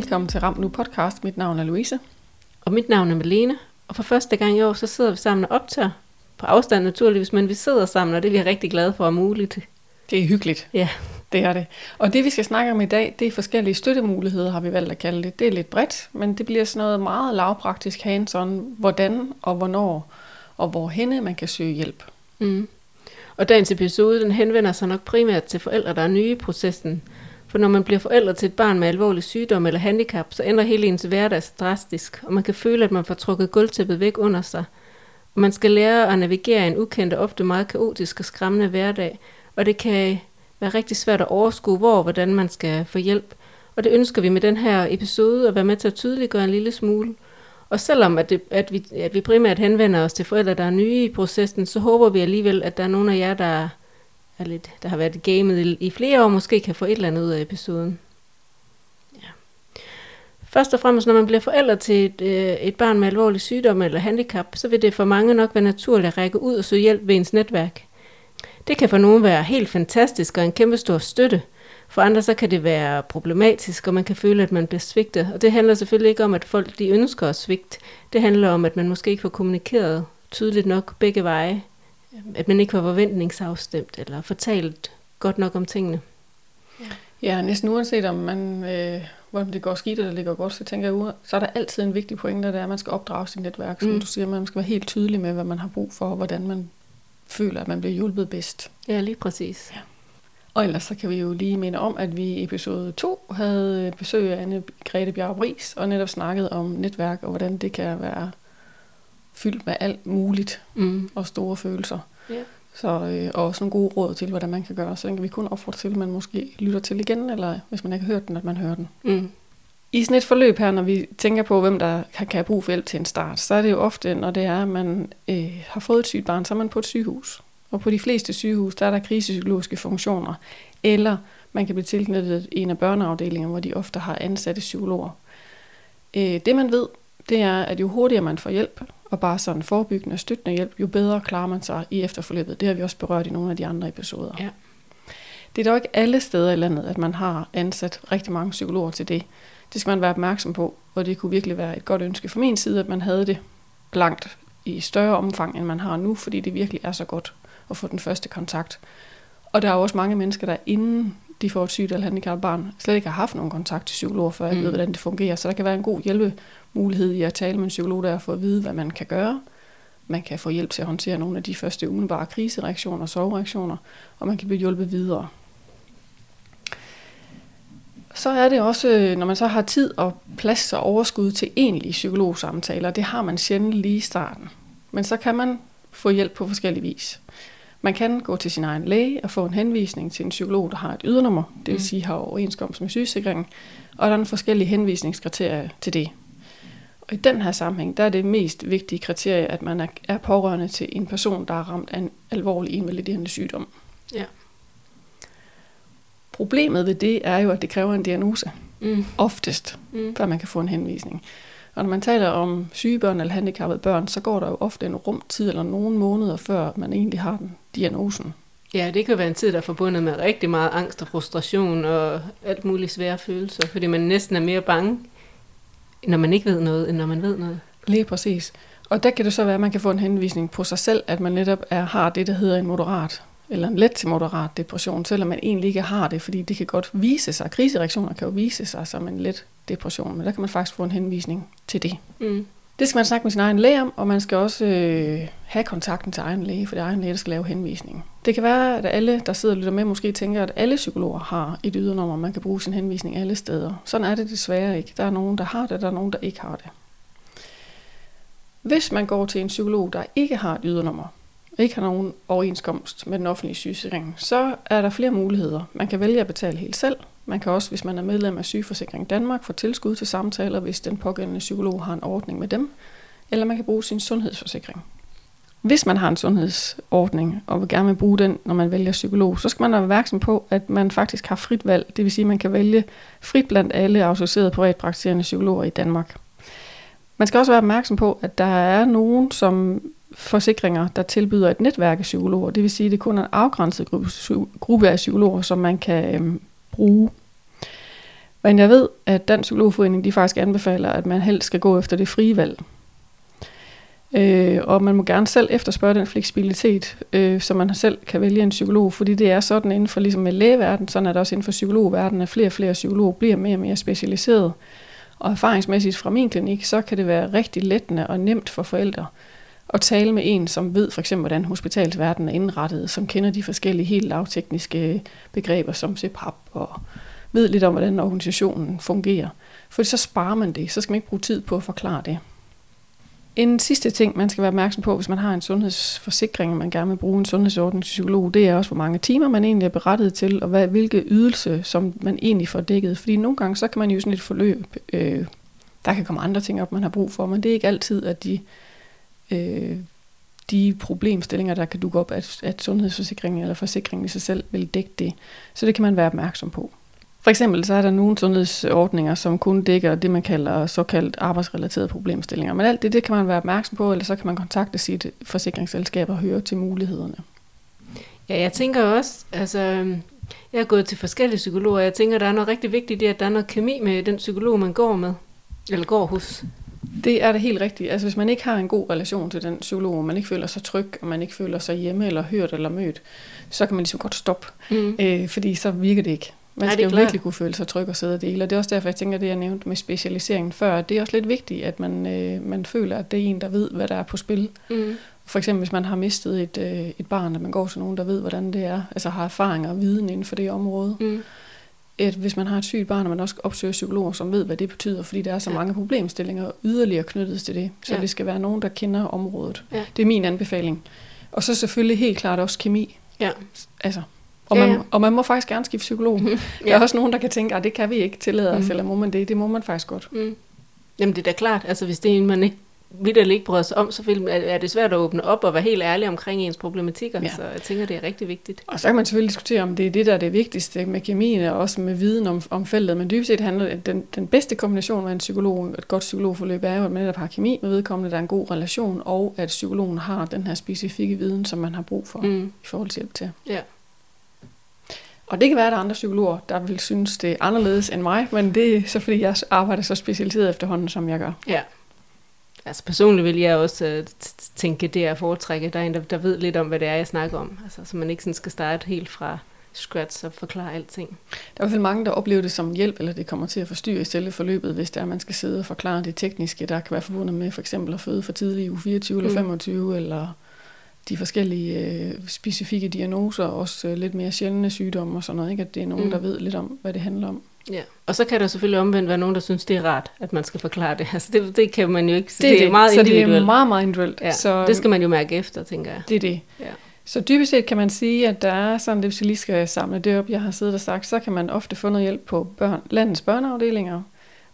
velkommen til Ram Nu podcast. Mit navn er Louise. Og mit navn er Malene. Og for første gang i år, så sidder vi sammen og optager. På afstand naturligvis, men vi sidder sammen, og det er vi rigtig glade for at muligt. Det er hyggeligt. Ja. Det er det. Og det vi skal snakke om i dag, det er forskellige støttemuligheder, har vi valgt at kalde det. Det er lidt bredt, men det bliver sådan noget meget lavpraktisk hands-on, hvordan og hvornår og hvorhenne man kan søge hjælp. Mm. Og dagens episode, den henvender sig nok primært til forældre, der er nye i processen. For når man bliver forældre til et barn med alvorlig sygdom eller handicap, så ændrer hele ens hverdag drastisk, og man kan føle, at man får trukket gulvtæppet væk under sig. Og man skal lære at navigere i en ukendt og ofte meget kaotisk og skræmmende hverdag, og det kan være rigtig svært at overskue, hvor og hvordan man skal få hjælp. Og det ønsker vi med den her episode at være med til at tydeliggøre en lille smule. Og selvom at, det, at, vi, at vi primært henvender os til forældre, der er nye i processen, så håber vi alligevel, at der er nogle af jer, der, er lidt, der har været gamet i, i flere år, måske kan få et eller andet ud af episoden. Ja. Først og fremmest, når man bliver forældre til et, øh, et barn med alvorlig sygdom eller handicap, så vil det for mange nok være naturligt at række ud og søge hjælp ved ens netværk. Det kan for nogen være helt fantastisk og en kæmpe stor støtte. For andre så kan det være problematisk, og man kan føle, at man bliver svigtet. Og det handler selvfølgelig ikke om, at folk de ønsker at svigte. Det handler om, at man måske ikke får kommunikeret tydeligt nok begge veje. At man ikke var forventningsafstemt eller fortalt godt nok om tingene. Ja, ja næsten uanset om man, øh, hvordan det går skidt eller det går godt, så tænker jeg, så er der altid en vigtig pointe, der er, at man skal opdrage sit netværk. Som mm. du siger, man skal være helt tydelig med, hvad man har brug for, og hvordan man føler, at man bliver hjulpet bedst. Ja, lige præcis. Ja. Og ellers så kan vi jo lige minde om, at vi i episode 2 havde besøg af Anne Grete Bris, og netop snakket om netværk, og hvordan det kan være fyldt med alt muligt, mm. og store følelser. Ja. Så, øh, og også nogle gode råd til, hvordan man kan gøre. Så den kan vi kun opfordre til, at man måske lytter til igen, eller hvis man ikke har hørt den, at man hører den. Mm. I sådan et forløb her, når vi tænker på, hvem der kan, kan have brug for hjælp til en start, så er det jo ofte, når det er, at man øh, har fået et sygt barn, så er man på et sygehus. Og på de fleste sygehus, der er der krisepsykologiske funktioner, eller man kan blive tilknyttet en af børneafdelingerne, hvor de ofte har ansatte psykologer. Øh, det man ved, det er, at jo hurtigere man får hjælp, og bare sådan forebyggende og støttende hjælp, jo bedre klarer man sig i efterforløbet. Det har vi også berørt i nogle af de andre episoder. Ja. Det er dog ikke alle steder i landet, at man har ansat rigtig mange psykologer til det. Det skal man være opmærksom på, og det kunne virkelig være et godt ønske fra min side, at man havde det langt i større omfang, end man har nu, fordi det virkelig er så godt at få den første kontakt. Og der er også mange mennesker, der inden de får et sygt eller handicappet barn, slet ikke har haft nogen kontakt til psykologer, før jeg mm. ved, hvordan det fungerer. Så der kan være en god hjælpemulighed i at tale med en psykolog, der for at vide, hvad man kan gøre. Man kan få hjælp til at håndtere nogle af de første umiddelbare krisereaktioner og sovereaktioner, og man kan blive hjulpet videre. Så er det også, når man så har tid og plads og overskud til egentlige psykologsamtaler, det har man sjældent lige i starten. Men så kan man få hjælp på forskellige vis. Man kan gå til sin egen læge og få en henvisning til en psykolog, der har et ydernummer, det vil mm. sige har overenskomst med sygesikringen, og der er en forskellige henvisningskriterier til det. Og i den her sammenhæng, der er det mest vigtige kriterie, at man er pårørende til en person, der er ramt af en alvorlig invaliderende sygdom. Ja. Problemet ved det er jo, at det kræver en diagnose. Mm. Oftest, mm. før man kan få en henvisning. Og når man taler om syge børn eller handicappede børn, så går der jo ofte en rumtid eller nogle måneder, før man egentlig har den diagnosen. Ja, det kan være en tid, der er forbundet med rigtig meget angst og frustration og alt muligt svære følelser, fordi man næsten er mere bange, når man ikke ved noget, end når man ved noget. Lige præcis. Og der kan det så være, at man kan få en henvisning på sig selv, at man netop er, har det, der hedder en moderat eller en let til moderat depression, selvom man egentlig ikke har det, fordi det kan godt vise sig, krisereaktioner kan jo vise sig som en let depression, men der kan man faktisk få en henvisning til det. Mm. Det skal man snakke med sin egen læge om, og man skal også øh, have kontakten til egen læge, for det er egen læge, der skal lave henvisning. Det kan være, at alle, der sidder og lytter med, måske tænker, at alle psykologer har et ydernummer, man kan bruge sin henvisning alle steder. Sådan er det desværre ikke. Der er nogen, der har det, der er nogen, der ikke har det. Hvis man går til en psykolog, der ikke har et ydernummer, ikke har nogen overenskomst med den offentlige sygesikring, så er der flere muligheder. Man kan vælge at betale helt selv. Man kan også, hvis man er medlem af Sygeforsikring Danmark, få tilskud til samtaler, hvis den pågældende psykolog har en ordning med dem. Eller man kan bruge sin sundhedsforsikring. Hvis man har en sundhedsordning og vil gerne vil bruge den, når man vælger psykolog, så skal man være opmærksom på, at man faktisk har frit valg. Det vil sige, at man kan vælge frit blandt alle autoriserede privatpraktiserende psykologer i Danmark. Man skal også være opmærksom på, at der er nogen, som forsikringer, der tilbyder et netværk af psykologer. Det vil sige, at det kun er en afgrænset gruppe, gruppe af psykologer, som man kan øhm, bruge. Men jeg ved, at Dansk Psykologforening de faktisk anbefaler, at man helst skal gå efter det frie valg. Øh, og man må gerne selv efterspørge den fleksibilitet, øh, så man selv kan vælge en psykolog, fordi det er sådan inden for ligesom med lægeverden, sådan er det også inden for psykologverdenen, at flere og flere psykologer bliver mere og mere specialiseret. Og erfaringsmæssigt fra min klinik, så kan det være rigtig lettende og nemt for forældre at tale med en, som ved for eksempel, hvordan hospitalsverdenen er indrettet, som kender de forskellige helt lavtekniske øh, begreber som CPAP og ved lidt om, hvordan organisationen fungerer. For så sparer man det, så skal man ikke bruge tid på at forklare det. En sidste ting, man skal være opmærksom på, hvis man har en sundhedsforsikring, og man gerne vil bruge en sundhedsordning til psykolog, det er også, hvor mange timer man egentlig er berettiget til, og hvad, hvilke ydelse, som man egentlig får dækket. Fordi nogle gange, så kan man jo sådan et forløb, øh, der kan komme andre ting op, man har brug for, men det er ikke altid, at de, øh, de problemstillinger, der kan dukke op, at, at sundhedsforsikringen eller forsikringen i sig selv vil dække det. Så det kan man være opmærksom på. For eksempel så er der nogle sundhedsordninger, som kun dækker det, man kalder såkaldt arbejdsrelaterede problemstillinger. Men alt det, det kan man være opmærksom på, eller så kan man kontakte sit forsikringsselskab og høre til mulighederne. Ja, jeg tænker også, altså, jeg er gået til forskellige psykologer, og jeg tænker, der er noget rigtig vigtigt i, at der er noget kemi med den psykolog, man går med, eller går hos. Det er det helt rigtigt. Altså hvis man ikke har en god relation til den psykolog, og man ikke føler sig tryg, og man ikke føler sig hjemme eller hørt eller mødt, så kan man ligesom godt stoppe, mm. øh, fordi så virker det ikke. Man Nej, skal jo virkelig kunne føle sig tryg og sidde og dele, og det er også derfor, jeg tænker, det jeg nævnte med specialiseringen før, det er også lidt vigtigt, at man, øh, man føler, at det er en, der ved, hvad der er på spil. Mm. For eksempel, hvis man har mistet et, øh, et barn, at man går til nogen, der ved, hvordan det er, altså har erfaring og viden inden for det område. Mm. Et, hvis man har et sygt barn, og man også opsøger psykologer, som ved, hvad det betyder, fordi der er så ja. mange problemstillinger yderligere knyttet til det. Så ja. det skal være nogen, der kender området. Ja. Det er min anbefaling. Og så selvfølgelig helt klart også kemi. Ja. Altså, og, ja, ja. Man, og man må faktisk gerne skifte psykolog. ja. Der er også nogen, der kan tænke, at det kan vi ikke tillade os, mm. eller må man det? Det må man faktisk godt. Mm. Jamen det er da klart, altså hvis det er en, man ikke vidderligt ikke bryder sig om, så er det svært at åbne op og være helt ærlig omkring ens problematikker, ja. så jeg tænker, det er rigtig vigtigt. Og så kan man selvfølgelig diskutere, om det er det, der er det vigtigste med kemien, og også med viden om, om feltet, men dybest set handler den, den bedste kombination med en psykolog, et godt psykologforløb, er jo, at man netop har kemi med vedkommende, der er en god relation, og at psykologen har den her specifikke viden, som man har brug for mm. i forhold til hjælp til. Ja. Og det kan være, at der er andre psykologer, der vil synes, det er anderledes end mig, men det er så fordi, jeg arbejder så specialiseret efterhånden, som jeg gør. Ja. Altså personligt vil jeg også uh, tænke, det er at foretrække. Der er en, der, der ved lidt om, hvad det er, jeg snakker om. Altså, så man ikke sådan skal starte helt fra scratch og forklare alting. Der er i hvert fald mange, der oplever det som hjælp, eller det kommer til at forstyrre i selve forløbet, hvis der man skal sidde og forklare det tekniske, der kan være forbundet med for eksempel at føde for tidlig i uge 24 mm. eller 25, eller de forskellige øh, specifikke diagnoser, også øh, lidt mere sjældne sygdomme og sådan noget, ikke? at det er nogen, mm. der ved lidt om, hvad det handler om. Ja, og så kan der selvfølgelig omvendt være nogen, der synes, det er rart, at man skal forklare det. Altså det, det kan man jo ikke, det, det er meget så individuelt. Så det er meget, meget individuelt. Ja, så, det skal man jo mærke efter, tænker jeg. Det er det. Ja. Så dybest set kan man sige, at der er sådan, hvis vi lige skal samle det op, jeg har siddet og sagt, så kan man ofte få noget hjælp på børn, landets børneafdelinger.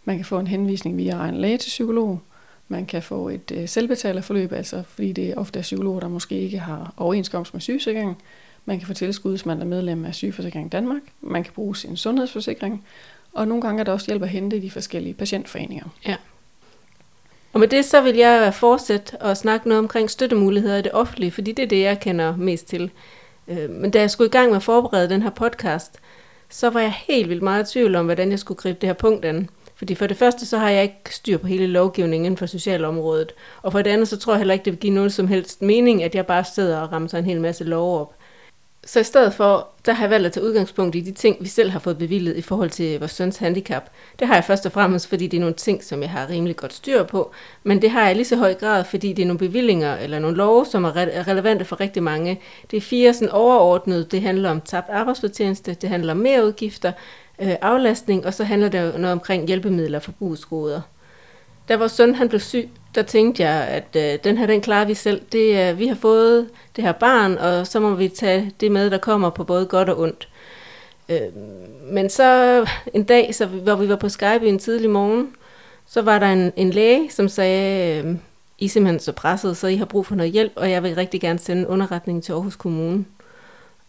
Man kan få en henvisning via egen læge til psykolog. Man kan få et øh, selvbetalerforløb, altså fordi det ofte er psykologer, der måske ikke har overenskomst med sygesikring. Man kan få tilskud, hvis man er medlem af Sygeforsikring Danmark. Man kan bruge sin sundhedsforsikring. Og nogle gange er der også hjælp at hente i de forskellige patientforeninger. Ja. Og med det så vil jeg fortsætte og snakke noget omkring støttemuligheder i det offentlige, fordi det er det, jeg kender mest til. Øh, men da jeg skulle i gang med at forberede den her podcast, så var jeg helt vildt meget i tvivl om, hvordan jeg skulle gribe det her punkt an. Fordi for det første, så har jeg ikke styr på hele lovgivningen inden for socialområdet. Og for det andet, så tror jeg heller ikke, det vil give noget som helst mening, at jeg bare sidder og rammer en hel masse lov op. Så i stedet for, der har jeg valgt at tage udgangspunkt i de ting, vi selv har fået bevillet i forhold til vores søns handicap. Det har jeg først og fremmest, fordi det er nogle ting, som jeg har rimelig godt styr på. Men det har jeg lige så høj grad, fordi det er nogle bevillinger eller nogle love, som er relevante for rigtig mange. Det er fire sådan overordnede. Det handler om tabt arbejdsfortjeneste, det handler om mere udgifter, øh, aflastning, og så handler det noget omkring hjælpemidler og forbrugsgoder. Da vores søn han blev syg, der tænkte jeg, at øh, den her, den klarer vi selv. Det, øh, vi har fået det her barn, og så må vi tage det med, der kommer på både godt og ondt. Øh, men så en dag, så, hvor vi var på Skype en tidlig morgen, så var der en, en læge, som sagde, øh, I er simpelthen så presset, så I har brug for noget hjælp, og jeg vil rigtig gerne sende en underretning til Aarhus Kommune.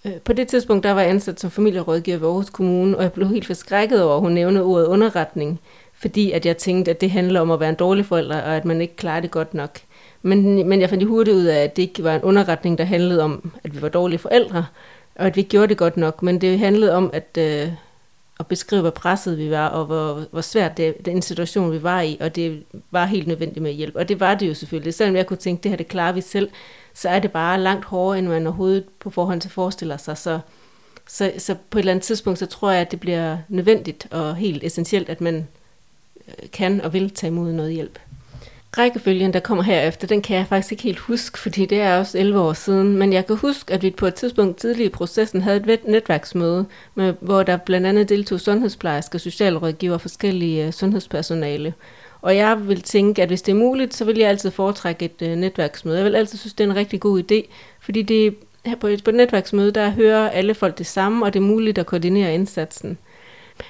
Øh, på det tidspunkt, der var jeg ansat som familierådgiver ved Aarhus Kommune, og jeg blev helt forskrækket over, at hun nævnte ordet underretning, fordi at jeg tænkte, at det handler om at være en dårlig forælder, og at man ikke klarer det godt nok. Men, men jeg fandt hurtigt ud af, at det ikke var en underretning, der handlede om, at vi var dårlige forældre, og at vi ikke gjorde det godt nok, men det handlede om, at, øh, at beskrive, hvor presset vi var, og hvor, hvor svært det, den situation, vi var i, og det var helt nødvendigt med hjælp. Og det var det jo selvfølgelig. Selvom jeg kunne tænke, det her det klarer vi selv, så er det bare langt hårdere, end man overhovedet på forhånd til forestiller sig. Så, så, så på et eller andet tidspunkt, så tror jeg, at det bliver nødvendigt og helt essentielt, at man kan og vil tage imod noget hjælp. Rækkefølgen, der kommer herefter, den kan jeg faktisk ikke helt huske, fordi det er også 11 år siden. Men jeg kan huske, at vi på et tidspunkt tidligt i processen havde et netværksmøde, med, hvor der blandt andet deltog sundhedsplejersker, socialrådgiver og forskellige øh, sundhedspersonale. Og jeg vil tænke, at hvis det er muligt, så vil jeg altid foretrække et øh, netværksmøde. Jeg vil altid synes, det er en rigtig god idé, fordi det, her på et, på et netværksmøde, der hører alle folk det samme, og det er muligt at koordinere indsatsen.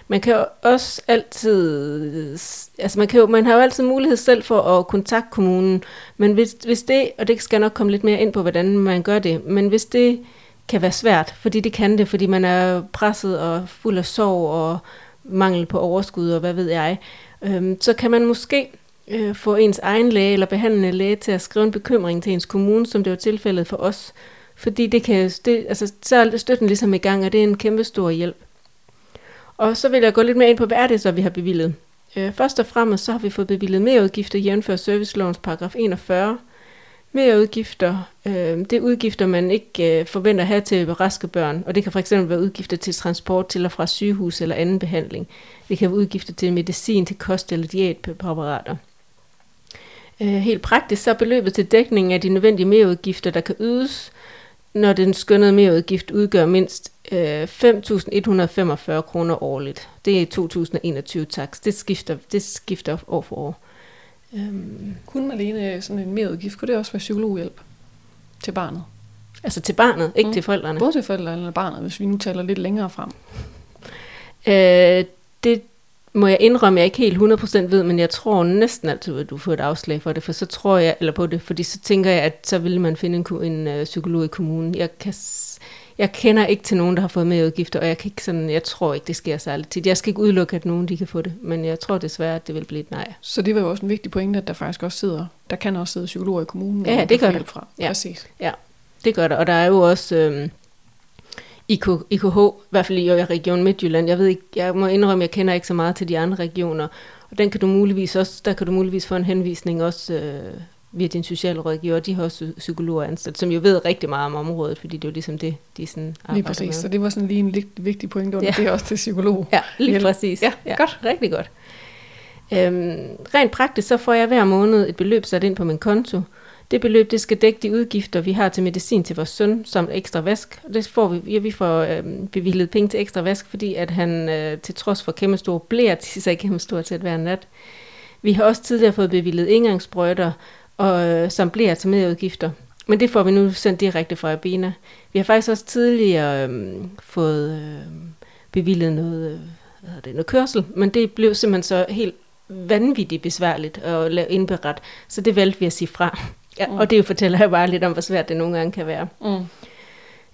Man kan jo også altid, altså man, kan jo, man har jo altid mulighed selv for at kontakte kommunen, men hvis, hvis det, og det skal nok komme lidt mere ind på, hvordan man gør det, men hvis det kan være svært, fordi det kan det, fordi man er presset og fuld af sorg og mangel på overskud og hvad ved jeg, øhm, så kan man måske øh, få ens egen læge eller behandlende læge til at skrive en bekymring til ens kommune, som det var tilfældet for os. Fordi det kan, det, altså, så er støtten ligesom i gang, og det er en kæmpe stor hjælp. Og så vil jeg gå lidt mere ind på, hvad er det så, vi har bevillet. Øh, først og fremmest så har vi fået bevillet mere udgifter jævnfør servicelovens paragraf 41. Mere udgifter, øh, det er udgifter, man ikke øh, forventer at have til raske børn, og det kan fx være udgifter til transport til og fra sygehus eller anden behandling. Det kan være udgifter til medicin, til kost eller diætpreparater. Øh, helt praktisk så er beløbet til dækning af de nødvendige merudgifter, der kan ydes, når den skønnede merudgift udgør mindst 5.145 kroner årligt. Det er 2021 taks. Det skifter, det skifter år for år. Øhm. Kunne Malene sådan en merudgift, kunne det også være psykologhjælp til barnet? Altså til barnet, ikke mm. til forældrene? Både til forældrene eller barnet, hvis vi nu taler lidt længere frem. Øh, det må jeg indrømme, jeg ikke helt 100% ved, men jeg tror næsten altid, at du får et afslag for det, for så tror jeg, eller på det, fordi så tænker jeg, at så vil man finde en, en uh, psykolog i kommunen. Jeg, kan, jeg kender ikke til nogen, der har fået med udgifter, og jeg, kan ikke sådan, jeg tror ikke, det sker særligt tit. Jeg skal ikke udelukke, at nogen de kan få det, men jeg tror desværre, at det vil blive et nej. Så det var jo også en vigtig pointe, at der faktisk også sidder, der kan også sidde psykologer i kommunen, ja, det gør der. Fra. Ja. Præcis. Ja, det gør der, og der er jo også... Øh, IK, IKH, i hvert fald i Region Midtjylland. Jeg ved ikke, jeg må indrømme, jeg kender ikke så meget til de andre regioner. Og den kan du muligvis også, der kan du muligvis få en henvisning også øh, via din socialrådgiver. De har også psykologer ansat, som jo ved rigtig meget om området, fordi det er jo ligesom det, de sådan arbejder Lige præcis, med. så det var sådan lige en lig, vigtig point under ja. det er også til psykolog. Ja, lige Hjælp. præcis. Ja, ja, godt. Rigtig godt. Øhm, rent praktisk, så får jeg hver måned et beløb sat ind på min konto, det beløb det skal dække de udgifter, vi har til medicin til vores søn, som ekstra vask. Det får vi, ja, vi får øh, bevillet penge til ekstra vask, fordi at han øh, til trods for kæmpe store blære til sig kæmpe store til at være nat. Vi har også tidligere fået bevillet indgangsbrøjter, og, øh, som bliver til medudgifter. Men det får vi nu sendt direkte fra Abena. Vi har faktisk også tidligere øh, fået øh, bevillet noget, øh, hvad det, noget kørsel, men det blev simpelthen så helt vanvittigt besværligt at indberette, så det valgte vi at sige fra. Ja, mm. Og det fortæller jeg bare lidt om, hvor svært det nogle gange kan være. Mm.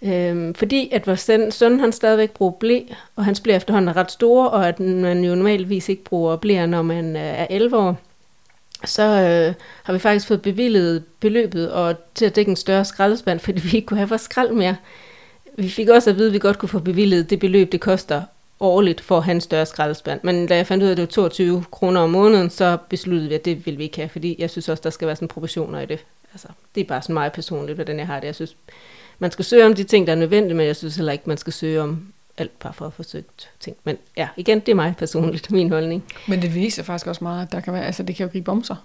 Øhm, fordi at vores søn, han stadigvæk bruger blæ, og hans blæ efterhånden er ret store, og at man jo normalvis ikke bruger blæer, når man øh, er 11 år, så øh, har vi faktisk fået bevillet beløbet og til at dække en større skraldespand, fordi vi ikke kunne have vores skrald mere. Vi fik også at vide, at vi godt kunne få bevillet det beløb, det koster årligt for at have en større skraldespand. Men da jeg fandt ud af, at det var 22 kroner om måneden, så besluttede vi, at det ville vi ikke have, fordi jeg synes også, der skal være sådan proportioner i det. Altså, det er bare sådan meget personligt, hvordan jeg har det. Jeg synes, man skal søge om de ting, der er nødvendige, men jeg synes heller ikke, man skal søge om alt bare for at forsøge ting. Men ja, igen, det er mig personligt, min holdning. Men det viser faktisk også meget, at der kan være, altså det kan jo gribe om sig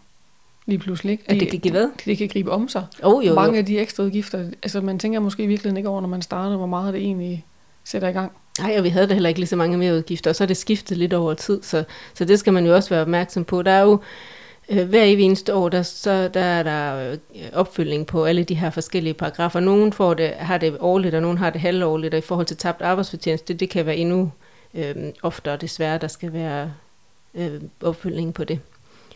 lige pludselig. Ikke? At det kan give hvad? Det kan gribe om sig. Oh, jo, Mange jo. af de ekstra udgifter, altså man tænker måske virkelig ikke over, når man starter, hvor meget det egentlig sætter i gang. Nej, og vi havde da heller ikke lige så mange mere udgifter, og så er det skiftet lidt over tid, så, så det skal man jo også være opmærksom på. Der er jo Øh, hver hver eneste år, der, så, der er der opfyldning opfølgning på alle de her forskellige paragrafer. Nogen får det, har det årligt, og nogen har det halvårligt, og i forhold til tabt arbejdsfortjeneste, det, det kan være endnu øh, oftere desværre, der skal være øh, opfølgning på det.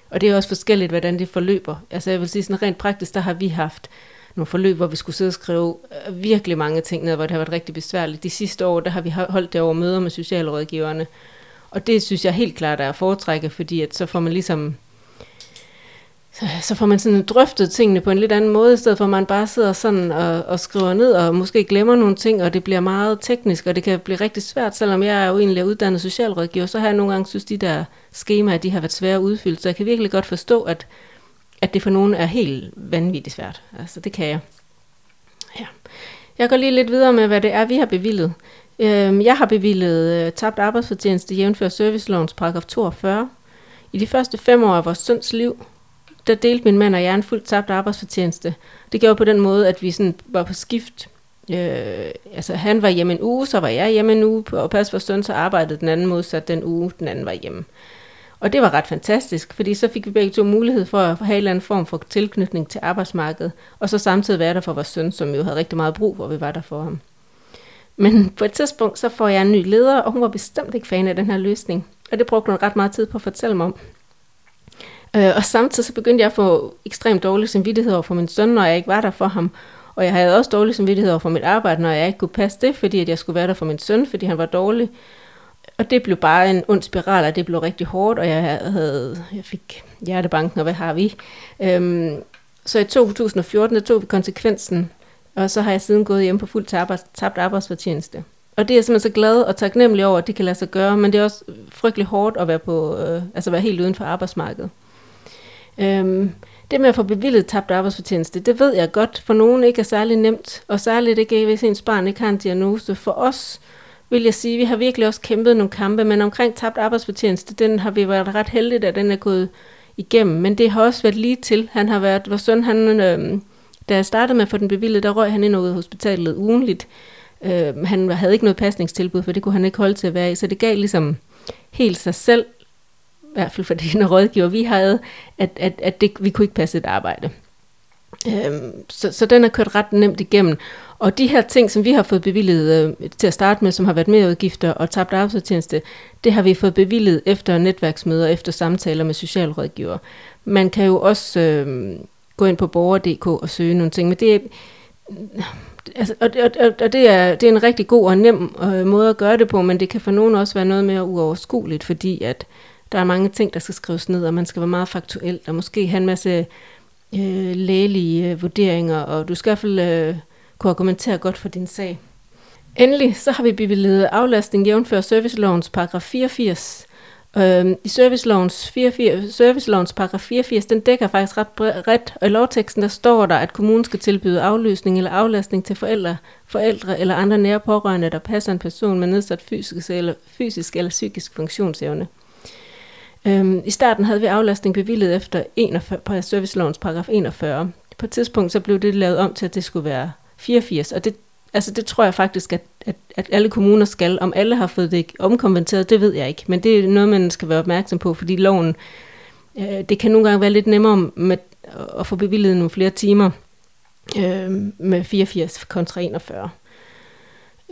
Og det er også forskelligt, hvordan det forløber. Altså jeg vil sige, sådan rent praktisk, der har vi haft nogle forløb, hvor vi skulle sidde og skrive øh, virkelig mange ting ned, hvor det har været rigtig besværligt. De sidste år, der har vi holdt det over møder med socialrådgiverne. Og det synes jeg helt klart er at foretrække, fordi at så får man ligesom så, så får man sådan drøftet tingene på en lidt anden måde, i stedet for at man bare sidder sådan og, og skriver ned, og måske glemmer nogle ting, og det bliver meget teknisk, og det kan blive rigtig svært, selvom jeg er jo egentlig uddannet socialrådgiver, så har jeg nogle gange synes, de der skemaer, de har været svære at udfylde, så jeg kan virkelig godt forstå, at, at det for nogen er helt vanvittigt svært. Altså, det kan jeg. Ja. Jeg går lige lidt videre med, hvad det er, vi har bevillet. Øhm, jeg har bevillet øh, tabt arbejdsfortjeneste jævnfør servicelovens paragraf 42. I de første fem år af vores søns liv, der delte min mand og jeg en fuldt tabt arbejdsfortjeneste. Det gjorde på den måde, at vi sådan var på skift. Øh, altså han var hjemme en uge, så var jeg hjemme en uge, og pas for søn, så arbejdede den anden modsat den uge, den anden var hjemme. Og det var ret fantastisk, fordi så fik vi begge to mulighed for at have en eller anden form for tilknytning til arbejdsmarkedet, og så samtidig være der for vores søn, som jo havde rigtig meget brug for, at vi var der for ham. Men på et tidspunkt, så får jeg en ny leder, og hun var bestemt ikke fan af den her løsning. Og det brugte hun ret meget tid på at fortælle mig om. Øh, og samtidig så begyndte jeg at få ekstremt dårlig samvittighed over for min søn, når jeg ikke var der for ham. Og jeg havde også dårlig samvittighed over for mit arbejde, når jeg ikke kunne passe det, fordi at jeg skulle være der for min søn, fordi han var dårlig. Og det blev bare en ond spiral, og det blev rigtig hårdt, og jeg, havde, jeg fik hjertebanken, og hvad har vi? Øhm, så i 2014 der tog vi konsekvensen, og så har jeg siden gået hjem på fuld tabt arbejdsfortjeneste. Og det er jeg simpelthen så glad og taknemmelig over, at det kan lade sig gøre, men det er også frygtelig hårdt at være, på, øh, altså være helt uden for arbejdsmarkedet. Øhm, det med at få bevillet tabt arbejdsfortjeneste, det ved jeg godt, for nogen ikke er særlig nemt, og særligt ikke, hvis ens barn ikke har en diagnose. For os vil jeg sige, vi har virkelig også kæmpet nogle kampe, men omkring tabt arbejdsfortjeneste, den har vi været ret heldige, at den er gået igennem. Men det har også været lige til. Han har været, vores søn, han, øh, da jeg startede med at få den bevillet, der røg han ind ud hospitalet ugenligt. Øh, han havde ikke noget pasningstilbud, for det kunne han ikke holde til at være i, så det gav ligesom helt sig selv, i hvert fald for den rådgiver, vi havde, at, at, at det, vi kunne ikke passe et arbejde. Øhm, så, så den er kørt ret nemt igennem. Og de her ting, som vi har fået bevillet øh, til at starte med, som har været merudgifter og tabt arbejdsfortjeneste, det har vi fået bevillet efter netværksmøder, efter samtaler med socialrådgiver. Man kan jo også øh, gå ind på borger.dk og søge nogle ting, men det er, altså, og, og, og det, er, det er en rigtig god og nem øh, måde at gøre det på, men det kan for nogen også være noget mere uoverskueligt, fordi at der er mange ting, der skal skrives ned, og man skal være meget faktuel, og måske have en masse øh, lægelige øh, vurderinger, og du skal i hvert fald øh, kunne argumentere godt for din sag. Endelig så har vi bevilget aflastning jævnfør servicelovens paragraf 84. Øhm, I servicelovens, 84, servicelovens paragraf 84, den dækker faktisk ret bredt, og i lovteksten der står der, at kommunen skal tilbyde afløsning eller aflastning til forældre, forældre eller andre nære pårørende, der passer en person med nedsat fysisk eller, fysisk eller psykisk funktionsevne. Øhm, I starten havde vi aflastning bevillet efter 41, på servicelovens paragraf 41. På et tidspunkt så blev det lavet om til, at det skulle være 84, og det, altså det tror jeg faktisk, at, at, at alle kommuner skal. Om alle har fået det omkonverteret, det ved jeg ikke, men det er noget, man skal være opmærksom på, fordi loven, øh, det kan nogle gange være lidt nemmere med at få bevillet nogle flere timer øh, med 84 kontra 41.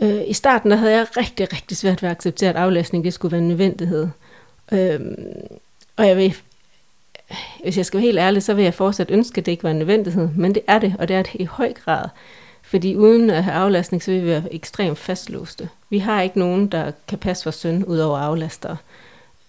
Øh, I starten der havde jeg rigtig, rigtig svært ved at acceptere, at aflæsning det skulle være en nødvendighed. Øh, og jeg vil, hvis jeg skal være helt ærlig, så vil jeg fortsat ønske, at det ikke var en nødvendighed, men det er det, og det er det i høj grad. Fordi uden at have aflastning, så vil vi være ekstremt fastlåste. Vi har ikke nogen, der kan passe vores søn ud over aflaster.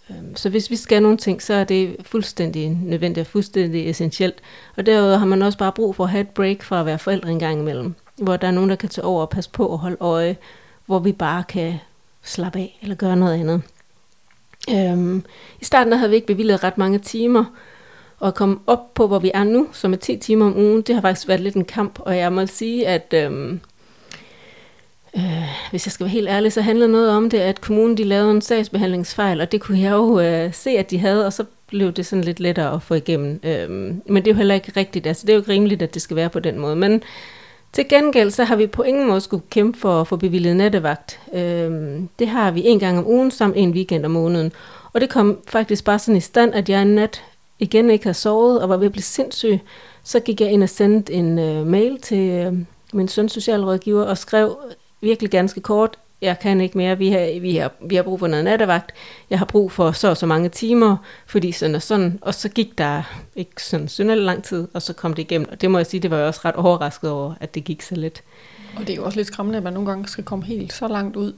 Øhm, så hvis vi skal nogle ting, så er det fuldstændig nødvendigt og fuldstændig essentielt. Og derudover har man også bare brug for at have et break fra at være forældre en gang imellem. Hvor der er nogen, der kan tage over og passe på og holde øje. Hvor vi bare kan slappe af eller gøre noget andet. Øhm, I starten der havde vi ikke bevillet ret mange timer, og at komme op på, hvor vi er nu, som er 10 timer om ugen, det har faktisk været lidt en kamp, og jeg må sige, at øhm, øh, hvis jeg skal være helt ærlig, så handler noget om det, at kommunen de lavede en sagsbehandlingsfejl, og det kunne jeg jo øh, se, at de havde, og så blev det sådan lidt lettere at få igennem. Øhm, men det er jo heller ikke rigtigt, altså det er jo ikke rimeligt, at det skal være på den måde, men til gengæld så har vi på ingen måde skulle kæmpe for at få bevilget nattevagt. Øhm, det har vi en gang om ugen, samt en weekend om måneden. Og det kom faktisk bare sådan i stand, at jeg en nat igen ikke havde sovet og var ved at blive sindssyg, så gik jeg ind og sendte en øh, mail til øh, min søns socialrådgiver og skrev virkelig ganske kort, jeg kan ikke mere, vi har, vi har, vi har brug for noget nattevagt, jeg har brug for så og så mange timer, fordi sådan og sådan, og så gik der ikke sådan synderligt lang tid, og så kom det igennem, og det må jeg sige, det var jeg også ret overrasket over, at det gik så let. Og det er jo også lidt skræmmende, at man nogle gange skal komme helt så langt ud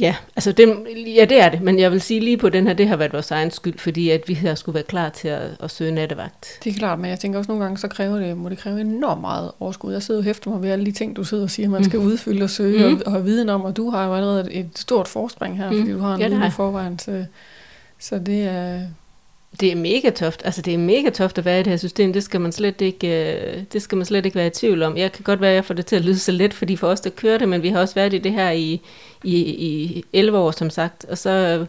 Ja, altså det, ja, det er det, men jeg vil sige lige på den her, det har været vores egen skyld, fordi at vi her skulle være klar til at, at søge nattevagt. Det er klart, men jeg tænker også nogle gange, så kræver det, må det kræve enormt meget overskud. Jeg sidder og hæfter mig ved alle de ting, du sidder og siger, man skal mm. udfylde og søge mm. og, og have viden om, og du har jo allerede et stort forspring her, mm. fordi du har en ja, i forvejen, så, så det er, det er mega toft. Altså det er mega toft at være i det her system. Det skal man slet ikke, øh, det skal man slet ikke være i tvivl om. Jeg kan godt være, at jeg får det til at lyde så let, fordi for os, der kører det, men vi har også været i det her i, i, i 11 år, som sagt. Og så,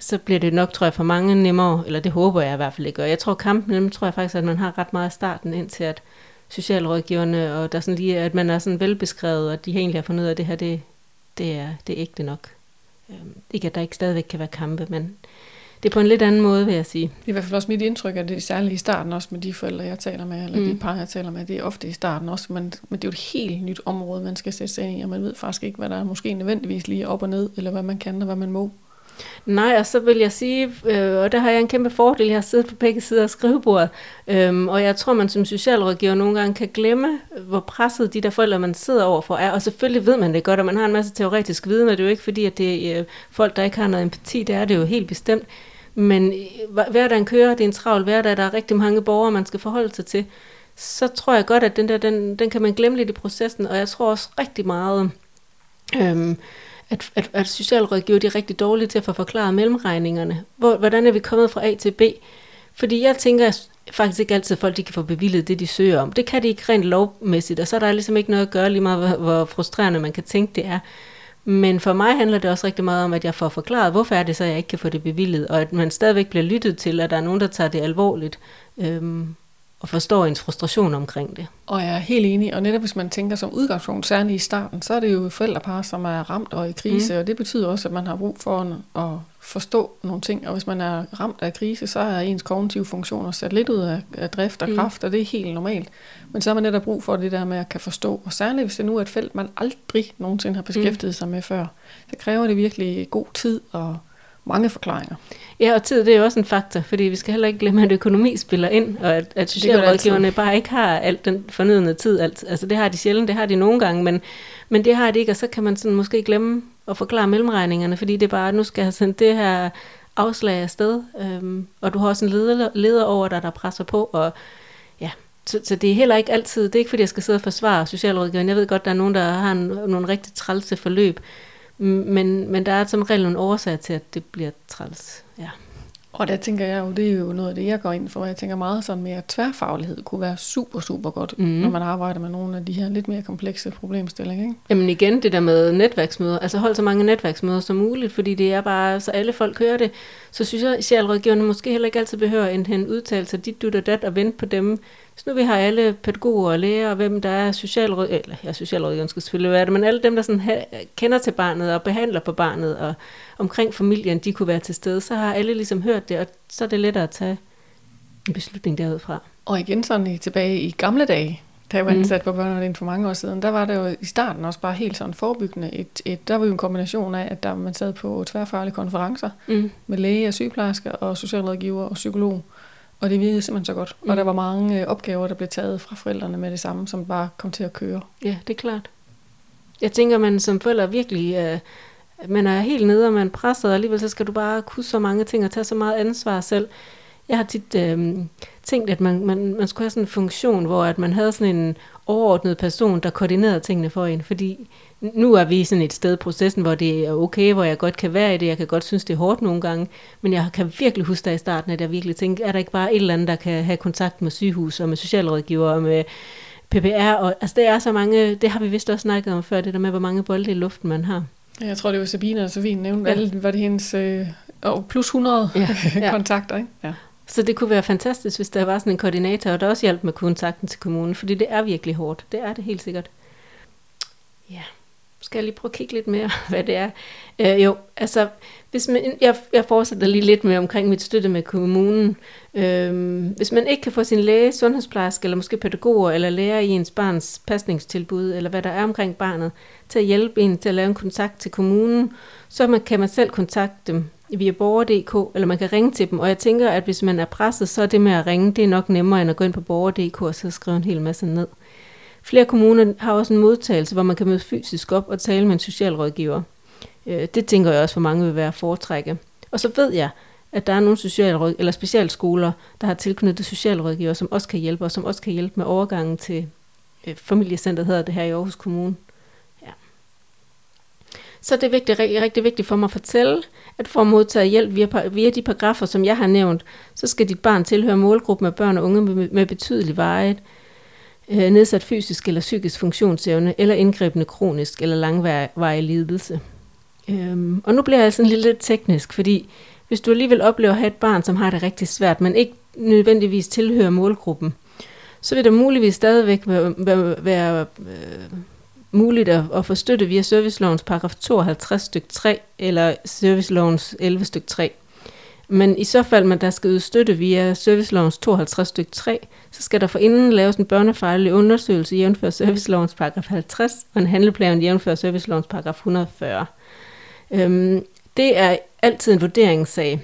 så bliver det nok, tror jeg, for mange nemmere, eller det håber jeg i hvert fald ikke. Og jeg tror, kampen dem tror jeg faktisk, at man har ret meget af starten, indtil at socialrådgiverne, og der sådan lige, at man er sådan velbeskrevet, og de har egentlig har fundet ud af, at det her, det, det, er, det er ægte nok. Øhm, ikke at der ikke stadigvæk kan være kampe, men det er på en lidt anden måde, vil jeg sige. Det er i hvert fald også mit indtryk, at det er særligt i starten også med de forældre, jeg taler med, eller mm. de par, jeg taler med, det er ofte i starten også, men, men det er jo et helt nyt område, man skal sætte sig ind i, og man ved faktisk ikke, hvad der er måske nødvendigvis lige op og ned, eller hvad man kan, og hvad man må. Nej, og så vil jeg sige, øh, og der har jeg en kæmpe fordel, jeg har siddet på begge sider af skrivebordet, øhm, og jeg tror, man som socialrådgiver nogle gange kan glemme, hvor presset de der forældre, man sidder overfor er, og selvfølgelig ved man det godt, og man har en masse teoretisk viden, og det er jo ikke fordi, at det er øh, folk, der ikke har noget empati, det er det jo helt bestemt, men øh, hverdagen kører, det er en travl hverdag, der er rigtig mange borgere, man skal forholde sig til, så tror jeg godt, at den der, den, den kan man glemme lidt i processen, og jeg tror også rigtig meget, øhm, at, at, at socialrådgiver de er rigtig dårlige til at få forklaret mellemregningerne. Hvor, hvordan er vi kommet fra A til B? Fordi jeg tænker faktisk ikke altid, at folk de kan få bevillet det, de søger om. Det kan de ikke rent lovmæssigt, og så er der ligesom ikke noget at gøre lige meget, hvor, hvor frustrerende man kan tænke, det er. Men for mig handler det også rigtig meget om, at jeg får forklaret, hvorfor er det så, at jeg ikke kan få det bevillet, og at man stadigvæk bliver lyttet til, at der er nogen, der tager det alvorligt. Øhm, og forstår ens frustration omkring det. Og jeg er helt enig, og netop hvis man tænker som udgangspunkt, særligt i starten, så er det jo forældrepar, som er ramt og i krise, mm. og det betyder også, at man har brug for at forstå nogle ting, og hvis man er ramt af krise, så er ens kognitive funktioner sat lidt ud af, af drift og mm. kraft, og det er helt normalt. Men så har man netop brug for det der med at kan forstå, og særligt hvis det nu er et felt, man aldrig nogensinde har beskæftiget mm. sig med før, så kræver det virkelig god tid og mange forklaringer. Ja, og tid det er jo også en faktor, fordi vi skal heller ikke glemme, at økonomi spiller ind, og at, at socialrådgiverne bare ikke har alt den fornødende tid. Alt. Altså det har de sjældent, det har de nogle gange, men, men det har de ikke, og så kan man sådan måske glemme at forklare mellemregningerne, fordi det er bare, nu skal jeg have sendt det her afslag afsted, øhm, og du har også en leder, leder over dig, der presser på, og ja, så, så det er heller ikke altid, det er ikke fordi, jeg skal sidde og forsvare socialrådgiveren. Jeg ved godt, der er nogen, der har en, nogle rigtig trælse forløb, men, men der er som regel nogle årsager til, at det bliver træls. Ja. Og der tænker jeg jo, det er jo noget af det, jeg går ind for. Jeg tænker meget sådan mere tværfaglighed kunne være super, super godt, mm. når man arbejder med nogle af de her lidt mere komplekse problemstillinger. Ikke? Jamen igen, det der med netværksmøder. Altså hold så mange netværksmøder som muligt, fordi det er bare, så alle folk hører det. Så synes jeg, at socialrådgiverne måske heller ikke altid behøver en, en udtalelse dit, du og dat, og vente på dem hvis nu vi har alle pædagoger og læger, og hvem der er socialråd, eller ja, socialrådgiveren skal selvfølgelig være det, men alle dem, der sådan ha, kender til barnet og behandler på barnet og omkring familien, de kunne være til stede, så har alle ligesom hørt det, og så er det lettere at tage en beslutning derudfra. Og igen sådan tilbage i gamle dage, da jeg var mm. ansat på børneafdelingen for mange år siden, der var det jo i starten også bare helt sådan forebyggende. Et, et, der var jo en kombination af, at der man sad på tværfaglige konferencer mm. med læge og sygeplejersker og socialrådgiver og psykolog. Og det virkede simpelthen så godt. Mm. Og der var mange øh, opgaver, der blev taget fra forældrene med det samme, som bare kom til at køre. Ja, det er klart. Jeg tænker, man som forælder virkelig... Øh, man er helt nede, og man presser, og alligevel så skal du bare kunne så mange ting og tage så meget ansvar selv. Jeg har tit øh, tænkt, at man, man, man skulle have sådan en funktion, hvor at man havde sådan en overordnet person, der koordinerede tingene for en, fordi nu er vi sådan et sted i processen, hvor det er okay, hvor jeg godt kan være i det. Jeg kan godt synes, det er hårdt nogle gange, men jeg kan virkelig huske der i starten, at jeg virkelig tænkte, er der ikke bare et eller andet, der kan have kontakt med sygehus og med socialrådgiver og med PPR? Og, altså, det er så mange, det har vi vist også snakket om før, det der med, hvor mange bolde i luften man har. Jeg tror, det var Sabine og Sofie nævnte, ja. var det hendes øh, plus 100 ja, ja. kontakter, ikke? Ja. Så det kunne være fantastisk, hvis der var sådan en koordinator, og der også hjalp med kontakten til kommunen, fordi det er virkelig hårdt. Det er det helt sikkert. Ja skal jeg lige prøve at kigge lidt mere, hvad det er. Øh, jo, altså, hvis man, jeg, jeg fortsætter lige lidt mere omkring mit støtte med kommunen. Øh, hvis man ikke kan få sin læge, sundhedsplejerske eller måske pædagoger eller lærer i ens barns pasningstilbud, eller hvad der er omkring barnet, til at hjælpe en til at lave en kontakt til kommunen, så man, kan man selv kontakte dem via borger.dk, eller man kan ringe til dem. Og jeg tænker, at hvis man er presset, så er det med at ringe, det er nok nemmere end at gå ind på borger.dk og så skrive en hel masse ned. Flere kommuner har også en modtagelse, hvor man kan møde fysisk op og tale med en socialrådgiver. Øh, det tænker jeg også, for mange vil være foretrække. Og så ved jeg, at der er nogle socialråd, eller specialskoler, der har tilknyttet socialrådgiver, som også kan hjælpe, og som også kan hjælpe med overgangen til øh, familiecenteret, hedder det her i Aarhus Kommune. Så det er vigtigt, rigtig, rigtig vigtigt for mig at fortælle, at for at modtage hjælp via, via de paragrafer, som jeg har nævnt, så skal dit barn tilhøre målgruppen af børn og unge med, med betydelig vejet, øh, nedsat fysisk eller psykisk funktionsevne, eller indgrebende kronisk eller langvarig lidelse. Øhm, og nu bliver jeg sådan lidt, lidt teknisk, fordi hvis du alligevel oplever at have et barn, som har det rigtig svært, men ikke nødvendigvis tilhører målgruppen, så vil der muligvis stadigvæk være, være, være øh, muligt at, at få støtte via servicelovens paragraf 52 stykke 3 eller servicelovens 11 stykke 3. Men i så fald, man der skal yde støtte via servicelovens 52 stykke 3, så skal der forinden laves en børnefejlig undersøgelse jævnfør servicelovens paragraf 50 og en handleplan jævnfør servicelovens paragraf 140. Øhm, det er altid en vurderingssag.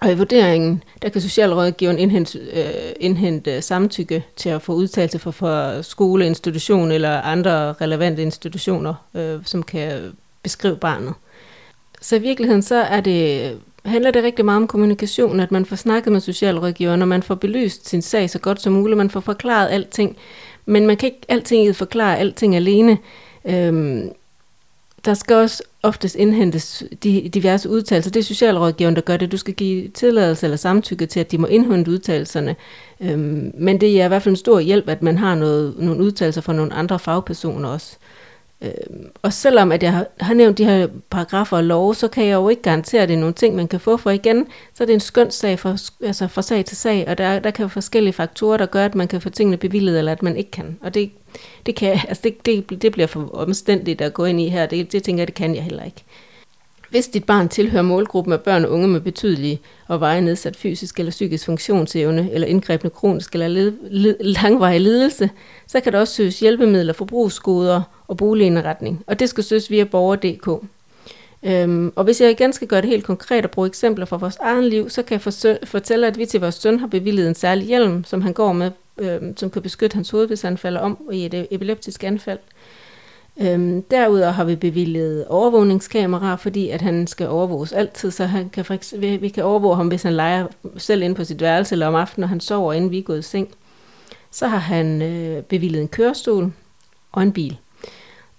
Og i vurderingen, der kan socialrådgiveren indhente, øh, indhente samtykke til at få udtalelse fra, for skole, institution eller andre relevante institutioner, øh, som kan beskrive barnet. Så i virkeligheden så er det, handler det rigtig meget om kommunikation, at man får snakket med socialrådgiveren, og man får belyst sin sag så godt som muligt, man får forklaret alting. Men man kan ikke altid forklare alting alene. Øhm, der skal også oftest indhentes de diverse udtalelser. Det er socialrådgiveren, der gør det. Du skal give tilladelse eller samtykke til, at de må indhente udtalelserne. Øhm, men det er i hvert fald en stor hjælp, at man har noget, nogle udtalelser fra nogle andre fagpersoner også. Øh, og selvom at jeg har, har nævnt de her paragrafer og love, så kan jeg jo ikke garantere, at det er nogle ting, man kan få. For igen, så er det en skøn sag fra, altså fra sag til sag, og der, der kan jo forskellige faktorer, der gør, at man kan få tingene bevillet, eller at man ikke kan. Og det, det, kan, altså det, det, det bliver for omstændigt at gå ind i her. Det, det tænker jeg, det kan jeg heller ikke. Hvis dit barn tilhører målgruppen af børn og unge med betydelig og veje nedsat fysisk eller psykisk funktionsevne, eller indgrebende kronisk eller led, led, langvarig lidelse, så kan der også søges hjælpemidler, forbrugsgoder og boligindretning. Og det skal søges via borger.dk. Øhm, og hvis jeg igen skal gøre det helt konkret og bruge eksempler fra vores egen liv, så kan jeg fortælle, at vi til vores søn har bevillet en særlig hjelm, som han går med, øhm, som kan beskytte hans hoved, hvis han falder om i et epileptisk anfald. Øhm, derudover har vi bevilget overvågningskameraer, fordi at han skal overvåges altid, så han kan for vi, vi kan overvåge ham, hvis han leger selv ind på sit værelse, eller om aftenen, når han sover, inden vi er gået i seng. Så har han øh, bevilget en kørestol og en bil.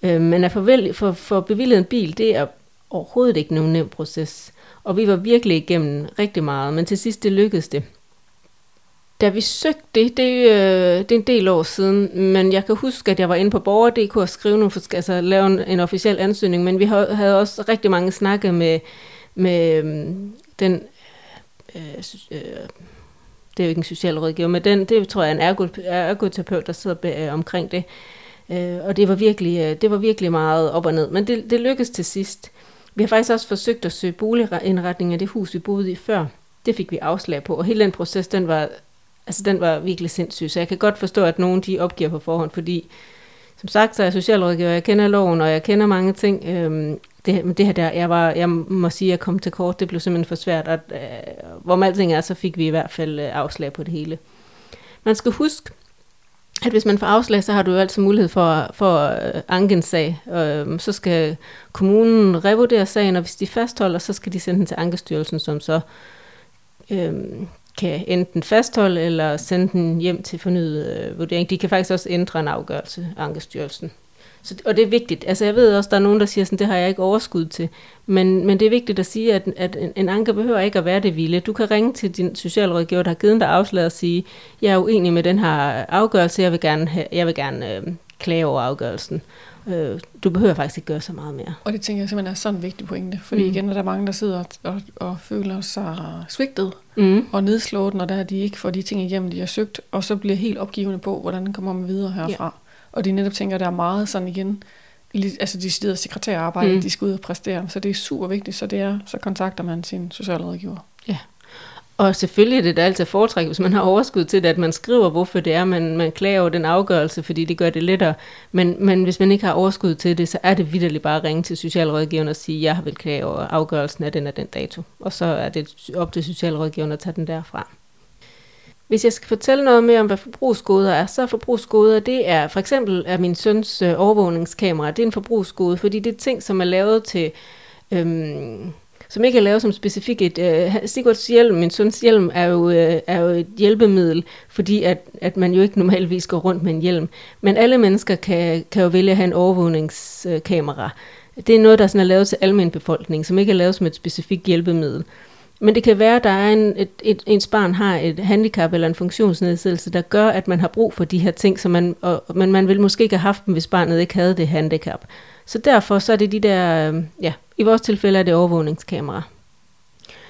Øh, men at for, for, for en bil, det er overhovedet ikke nogen nem proces. Og vi var virkelig igennem rigtig meget, men til sidst det lykkedes det. Da vi søgte det, det, øh, det er en del år siden, men jeg kan huske, at jeg var inde på borger.dk og skrive nogle, altså lave en, en officiel ansøgning, men vi havde også rigtig mange snakke med, med øhm, den, øh, øh, det er jo ikke en socialrådgiver, men den, det tror jeg er en ergoterapeut, der sidder øh, omkring det. Øh, og det var, virkelig, øh, det var virkelig meget op og ned, men det, det lykkedes til sidst. Vi har faktisk også forsøgt at søge boligindretning af det hus, vi boede i før. Det fik vi afslag på, og hele den proces, den var altså den var virkelig sindssyg, så jeg kan godt forstå, at nogen de opgiver på forhånd, fordi som sagt, så er jeg socialrådgiver, jeg kender loven, og jeg kender mange ting. Øhm, det, det her der, jeg, var, jeg må sige, at jeg kom til kort, det blev simpelthen for svært, og øh, hvor alting er, så fik vi i hvert fald øh, afslag på det hele. Man skal huske, at hvis man får afslag, så har du jo altid mulighed for, for øh, anke en sag. Øh, så skal kommunen revurdere sagen, og hvis de fastholder, så skal de sende den til Ankestyrelsen, som så øh, kan enten fastholde eller sende den hjem til fornyet øh, vurdering. De kan faktisk også ændre en afgørelse af Ankestyrelsen. Så, og det er vigtigt. Altså jeg ved også, der er nogen, der siger sådan, det har jeg ikke overskud til. Men, men det er vigtigt at sige, at, at en, en anke behøver ikke at være det vilde. Du kan ringe til din socialrådgiver, der har givet dig afslag og sige, jeg er uenig med den her afgørelse, jeg vil gerne, have, jeg vil gerne øh, klage over afgørelsen. Øh, du behøver faktisk ikke gøre så meget mere. Og det tænker jeg simpelthen er sådan en vigtig pointe, fordi mm. igen er der mange, der sidder og, og, føler sig svigtet mm. og nedslået, når der de ikke får de ting igennem, de har søgt, og så bliver helt opgivende på, hvordan kommer man videre herfra. Ja. Og de netop tænker, at der er meget sådan igen, altså de sidder sekretærarbejde, mm. de skal ud og præstere, så det er super vigtigt, så det er, så kontakter man sin socialrådgiver. Ja, og selvfølgelig er det da altid foretræk, hvis man har overskud til det, at man skriver, hvorfor det er, man, man klager over den afgørelse, fordi det gør det lettere. Men, men hvis man ikke har overskud til det, så er det vidderligt bare at ringe til socialrådgiveren og sige, jeg vil klage over afgørelsen af den og den dato. Og så er det op til socialrådgiveren at tage den derfra. Hvis jeg skal fortælle noget mere om, hvad forbrugsgoder er, så er forbrugsgoder, det er for eksempel er min søns øh, overvågningskamera, det er en forbrugsgode, fordi det er ting, som er lavet til øhm, som ikke er lavet som specifikt et... Øh, Sigurds hjelm, min søns hjelm, er jo, øh, er jo et hjælpemiddel, fordi at, at man jo ikke normalvis går rundt med en hjelm. Men alle mennesker kan, kan jo vælge at have en overvågningskamera. Det er noget, der sådan er lavet til almen befolkning, som ikke er lavet som et specifikt hjælpemiddel. Men det kan være, at der er en, et, et, ens barn har et handicap eller en funktionsnedsættelse, der gør, at man har brug for de her ting, som man, og, men man ville måske ikke have haft dem, hvis barnet ikke havde det handicap. Så derfor så er det de der, øh, ja, i vores tilfælde er det overvågningskamera.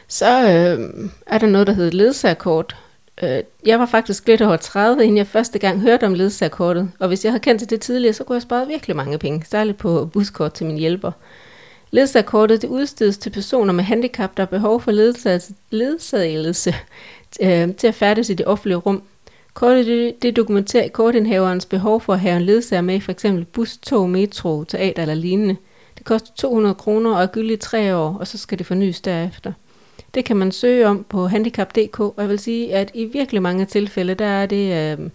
Så øh, er der noget, der hedder ledsagerkort. Øh, jeg var faktisk lidt over 30, inden jeg første gang hørte om ledsagerkortet, og hvis jeg havde kendt til det tidligere, så kunne jeg spare virkelig mange penge, særligt på buskort til min hjælper. Ledsagerkortet det udstedes til personer med handicap, der har behov for ledsagelse, ledsagelse øh, til at færdes i det offentlige rum. Kortet det, det dokumenterer kortindhaverens behov for at have en ledsager med f.eks. bus, tog, metro, teater eller lignende. Det koster 200 kroner og er gyldigt tre år, og så skal det fornyes derefter. Det kan man søge om på handicap.dk, og jeg vil sige, at i virkelig mange tilfælde, der er det, øh,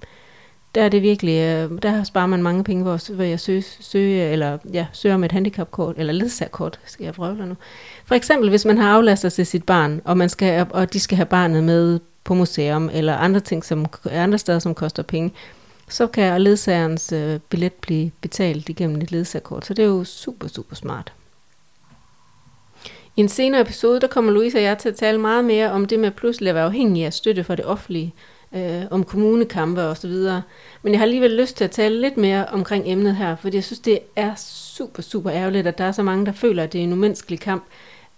der er det virkelig, øh, der sparer man mange penge ved, ved at søge, søge, eller, ja, søge om et handicapkort, eller ledsagerkort, skal jeg prøve nu. For eksempel, hvis man har aflaster til sit barn, og, man skal, og de skal have barnet med på museum, eller andre ting, som andre steder, som koster penge, så kan ledsagerens øh, billet blive betalt igennem et ledsagerkort. Så det er jo super, super smart. I en senere episode, der kommer Louise og jeg til at tale meget mere om det med pludselig at være afhængig af støtte fra det offentlige, øh, om kommunekampe og så videre. Men jeg har alligevel lyst til at tale lidt mere omkring emnet her, fordi jeg synes, det er super, super ærgerligt, at der er så mange, der føler, at det er en umenneskelig kamp,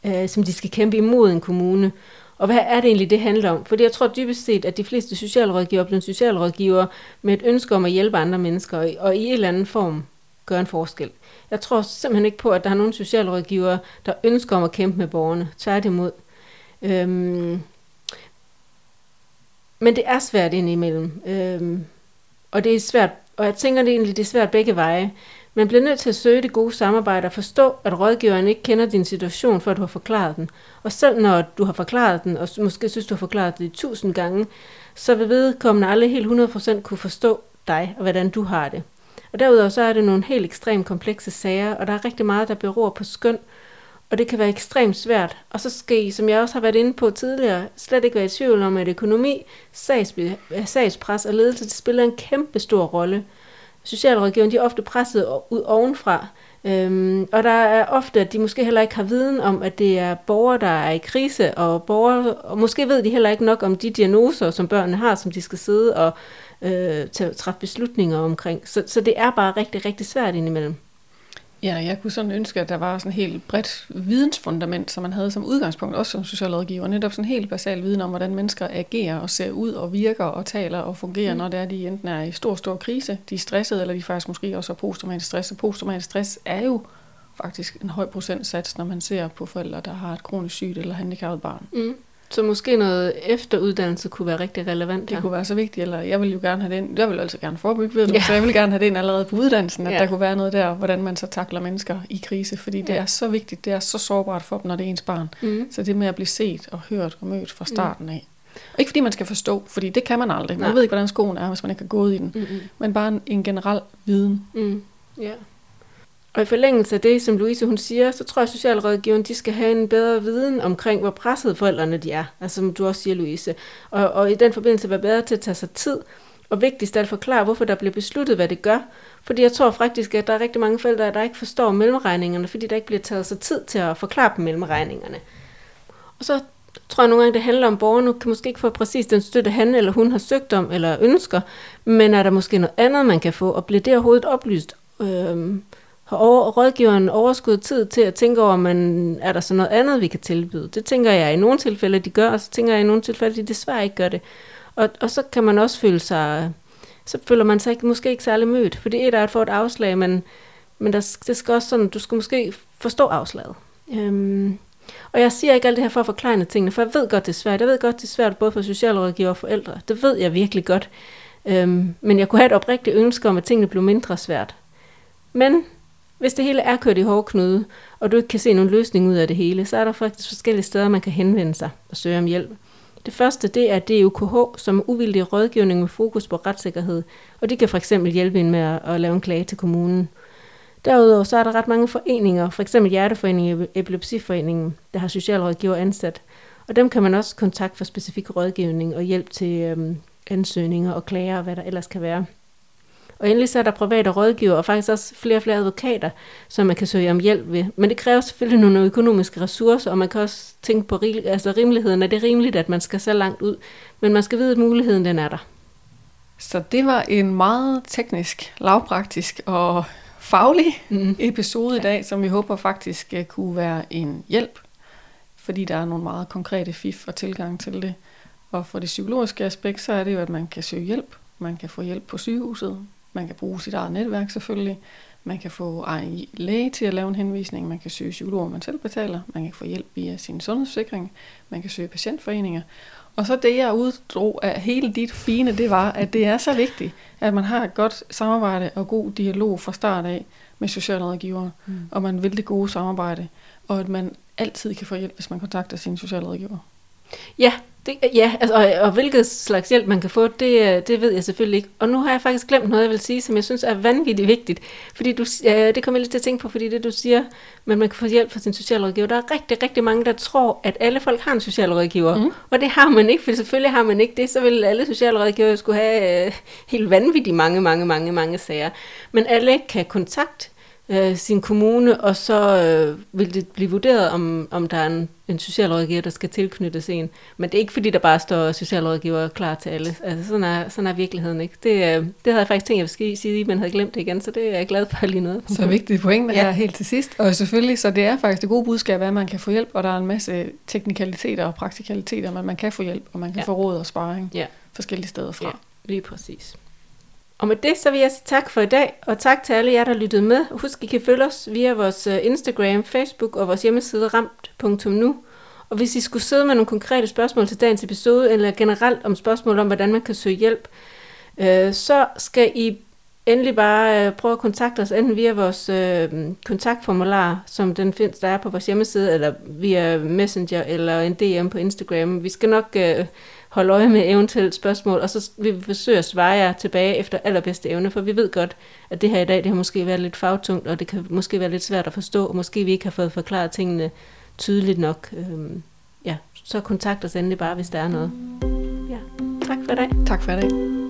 øh, som de skal kæmpe imod en kommune. Og hvad er det egentlig, det handler om? Fordi jeg tror dybest set, at de fleste socialrådgiver bliver socialrådgiver med et ønske om at hjælpe andre mennesker, og i en eller anden form gøre en forskel. Jeg tror simpelthen ikke på, at der er nogen socialrådgiver, der ønsker om at kæmpe med borgerne. Tværtimod. Øhm, men det er svært indimellem. Øhm, og det er svært, og jeg tænker det egentlig, det er svært begge veje. Man bliver nødt til at søge det gode samarbejde og forstå, at rådgiveren ikke kender din situation, før du har forklaret den. Og selv når du har forklaret den, og måske synes, du har forklaret det tusind gange, så vil vedkommende aldrig helt 100% kunne forstå dig og hvordan du har det. Og derudover så er det nogle helt ekstremt komplekse sager, og der er rigtig meget, der beror på skøn, og det kan være ekstremt svært. Og så skal I, som jeg også har været inde på tidligere, slet ikke være i tvivl om, at økonomi, sags, sagspres og ledelse det spiller en kæmpe stor rolle. Socialrådgiverne de er ofte presset ud ovenfra, øhm, og der er ofte, at de måske heller ikke har viden om, at det er borgere, der er i krise, og, borgere, og måske ved de heller ikke nok om de diagnoser, som børnene har, som de skal sidde og øh, træffe beslutninger omkring. Så, så det er bare rigtig, rigtig svært indimellem. Ja, jeg kunne sådan ønske, at der var sådan et helt bredt vidensfundament, som man havde som udgangspunkt, også som socialrådgiver. Netop sådan en helt basal viden om, hvordan mennesker agerer og ser ud og virker og taler og fungerer, mm. når det er, de enten er i stor, stor krise, de er stressede, eller de faktisk måske også har posttraumatisk stress. Og posttraumatisk stress er jo faktisk en høj procentsats, når man ser på forældre, der har et kronisk sygt eller handicappet barn. Mm. Så måske noget efteruddannelse kunne være rigtig relevant Det her. kunne være så vigtigt, eller jeg vil jo gerne have det jeg vil altså gerne forebygge, ved du, ja. så jeg vil gerne have det ind allerede på uddannelsen, at ja. der kunne være noget der, hvordan man så takler mennesker i krise, fordi det ja. er så vigtigt, det er så sårbart for dem, når det er ens barn. Mm. Så det med at blive set og hørt og mødt fra starten af. Og ikke fordi man skal forstå, fordi det kan man aldrig. Man Nej. ved ikke, hvordan skoen er, hvis man ikke har gået i den. Mm-hmm. Men bare en, en generel viden. Mm. Ja. Og i forlængelse af det, som Louise hun siger, så tror jeg, at socialrådgiveren de skal have en bedre viden omkring, hvor presset forældrene de er. Altså som du også siger, Louise. Og, og i den forbindelse være bedre til at tage sig tid. Og vigtigst at forklare, hvorfor der bliver besluttet, hvad det gør. Fordi jeg tror faktisk, at der er rigtig mange forældre, der ikke forstår mellemregningerne, fordi der ikke bliver taget sig tid til at forklare dem mellemregningerne. Og så tror jeg nogle gange, det handler om, at borgerne kan måske ikke få præcis den støtte, han eller hun har søgt om eller ønsker, men er der måske noget andet, man kan få, og bliver det overhovedet oplyst? Øh, over, rådgiveren overskud tid til at tænke over, man, er der så noget andet, vi kan tilbyde? Det tænker jeg i nogle tilfælde, de gør, og så tænker jeg i nogle tilfælde, de desværre ikke gør det. Og, og så kan man også føle sig, så føler man sig ikke, måske ikke særlig mødt, for det er at få et afslag, men, men der, det skal også sådan, du skal måske forstå afslaget. Øhm, og jeg siger ikke alt det her for at forklare tingene, for jeg ved godt, det er svært. Jeg ved godt, det er svært både for socialrådgiver og forældre. Det ved jeg virkelig godt. Øhm, men jeg kunne have et oprigtigt ønske om, at tingene blev mindre svært. Men hvis det hele er kørt i hårdknude, og du ikke kan se nogen løsning ud af det hele, så er der faktisk forskellige steder, man kan henvende sig og søge om hjælp. Det første det er DUKH, som er uvildig rådgivning med fokus på retssikkerhed, og de kan for eksempel hjælpe en med at, at lave en klage til kommunen. Derudover så er der ret mange foreninger, for eksempel Hjerteforeningen, Epilepsiforeningen, der har socialrådgiver ansat. Og dem kan man også kontakte for specifik rådgivning og hjælp til øhm, ansøgninger og klager og hvad der ellers kan være. Og endelig så er der private rådgiver og faktisk også flere og flere advokater, som man kan søge om hjælp ved. Men det kræver selvfølgelig nogle økonomiske ressourcer, og man kan også tænke på altså rimeligheden. Er det rimeligt, at man skal så langt ud? Men man skal vide, at muligheden den er der. Så det var en meget teknisk, lavpraktisk og faglig mm. episode i dag, som vi håber faktisk uh, kunne være en hjælp, fordi der er nogle meget konkrete fif og tilgang til det. Og for det psykologiske aspekt, så er det jo, at man kan søge hjælp. Man kan få hjælp på sygehuset. Man kan bruge sit eget netværk selvfølgelig. Man kan få egen læge til at lave en henvisning. Man kan søge psykologer, man selv betaler. Man kan få hjælp via sin sundhedsforsikring. Man kan søge patientforeninger. Og så det, jeg uddrog af hele dit fine, det var, at det er så vigtigt, at man har et godt samarbejde og god dialog fra start af med socialrådgivere, mm. og man vil det gode samarbejde, og at man altid kan få hjælp, hvis man kontakter sin socialrådgiver. Ja, det, ja, altså, og, og hvilket slags hjælp man kan få, det, det ved jeg selvfølgelig ikke. Og nu har jeg faktisk glemt noget, jeg vil sige, som jeg synes er vanvittigt vigtigt. Fordi du, ja, det kommer jeg lidt til at tænke på, fordi det du siger, men man kan få hjælp fra sin socialrådgiver. Der er rigtig, rigtig mange, der tror, at alle folk har en socialrådgiver. Mm. Og det har man ikke, for selvfølgelig har man ikke det. Så vil alle socialrådgiver skulle have øh, helt vanvittigt mange, mange, mange, mange sager. Men alle kan kontakte øh, sin kommune, og så øh, vil det blive vurderet, om, om der er en, en socialrådgiver, der skal tilknyttes en. Men det er ikke fordi, der bare står socialrådgiver klar til alle. Altså, sådan, er, sådan er virkeligheden ikke. Det, øh, det havde jeg faktisk tænkt, jeg ville sige, men havde glemt det igen, så det er jeg glad for lige noget. Så vigtigt point her ja. helt til sidst. Og selvfølgelig, så det er faktisk det gode budskab, at man kan få hjælp, og der er en masse teknikaliteter og praktikaliteter, men man kan få hjælp, og man kan ja. få råd og sparring ja. forskellige steder fra. Ja, lige præcis. Og med det så vil jeg sige tak for i dag, og tak til alle jer, der lyttede med. Husk, I kan følge os via vores øh, Instagram, Facebook og vores hjemmeside ramt.nu. Og hvis I skulle sidde med nogle konkrete spørgsmål til dagens episode, eller generelt om spørgsmål om, hvordan man kan søge hjælp, øh, så skal I endelig bare øh, prøve at kontakte os enten via vores øh, kontaktformular, som den findes der er på vores hjemmeside, eller via Messenger eller en DM på Instagram. Vi skal nok øh, holde øje med eventuelle spørgsmål, og så vil vi forsøge at svare jer tilbage efter allerbedste evne, for vi ved godt, at det her i dag, det har måske været lidt fagtungt, og det kan måske være lidt svært at forstå, og måske vi ikke har fået forklaret tingene tydeligt nok. Øhm, ja, så kontakt os endelig bare, hvis der er noget. Ja, tak for i dag. Tak for i dag.